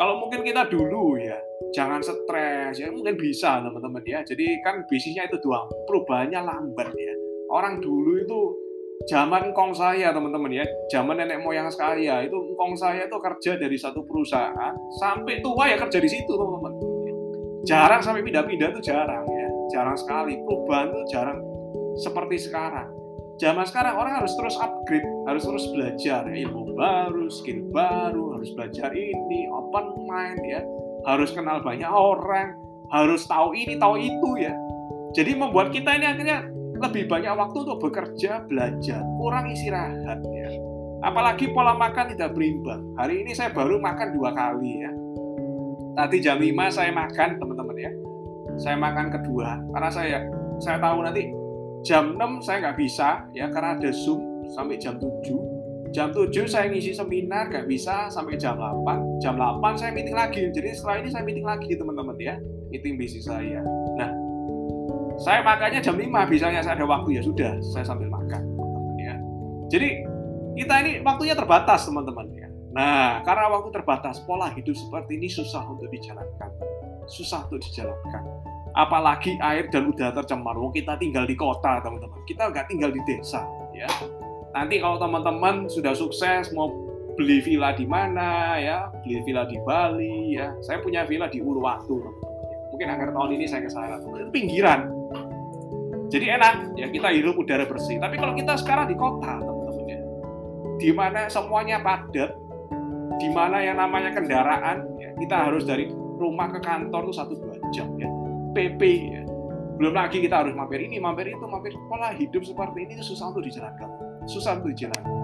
kalau mungkin kita dulu ya jangan stres. Ya mungkin bisa teman-teman ya. Jadi kan bisnisnya itu doang perubahannya lambat ya. Orang dulu itu zaman kong saya teman-teman ya. Zaman nenek moyang saya itu kong saya itu kerja dari satu perusahaan sampai tua ya kerja di situ teman-teman. Jarang sampai pindah-pindah itu jarang ya. Jarang sekali. Perubahan itu jarang seperti sekarang zaman sekarang orang harus terus upgrade, harus terus belajar ilmu baru, skill baru, harus belajar ini, open mind ya, harus kenal banyak orang, harus tahu ini, tahu itu ya. Jadi membuat kita ini akhirnya lebih banyak waktu untuk bekerja, belajar, kurang istirahat ya. Apalagi pola makan tidak berimbang. Hari ini saya baru makan dua kali ya. Tadi jam 5 saya makan teman-teman ya. Saya makan kedua karena saya saya tahu nanti jam 6 saya nggak bisa ya karena ada Zoom sampai jam 7 jam 7 saya ngisi seminar nggak bisa sampai jam 8 jam 8 saya meeting lagi jadi setelah ini saya meeting lagi teman-teman ya meeting bisnis saya. Nah saya makannya jam 5 biasanya saya ada waktu ya sudah saya sambil makan teman-teman ya. Jadi kita ini waktunya terbatas teman-teman ya. Nah karena waktu terbatas pola hidup seperti ini susah untuk dijalankan susah untuk dijalankan apalagi air dan udara tercemar. Wong kita tinggal di kota, teman-teman. Kita nggak tinggal di desa, ya. Nanti kalau teman-teman sudah sukses mau beli villa di mana, ya, beli villa di Bali, ya. Saya punya villa di Uluwatu, teman-teman. Mungkin akhir tahun ini saya ke sana, itu pinggiran. Jadi enak, ya kita hirup udara bersih. Tapi kalau kita sekarang di kota, teman-teman, ya, di mana semuanya padat, di mana yang namanya kendaraan, ya, kita harus dari rumah ke kantor tuh satu dua jam, ya PP. Belum lagi kita harus mampir ini, mampir itu, mampir pola hidup seperti ini susah untuk dijalankan. Susah untuk dijalankan.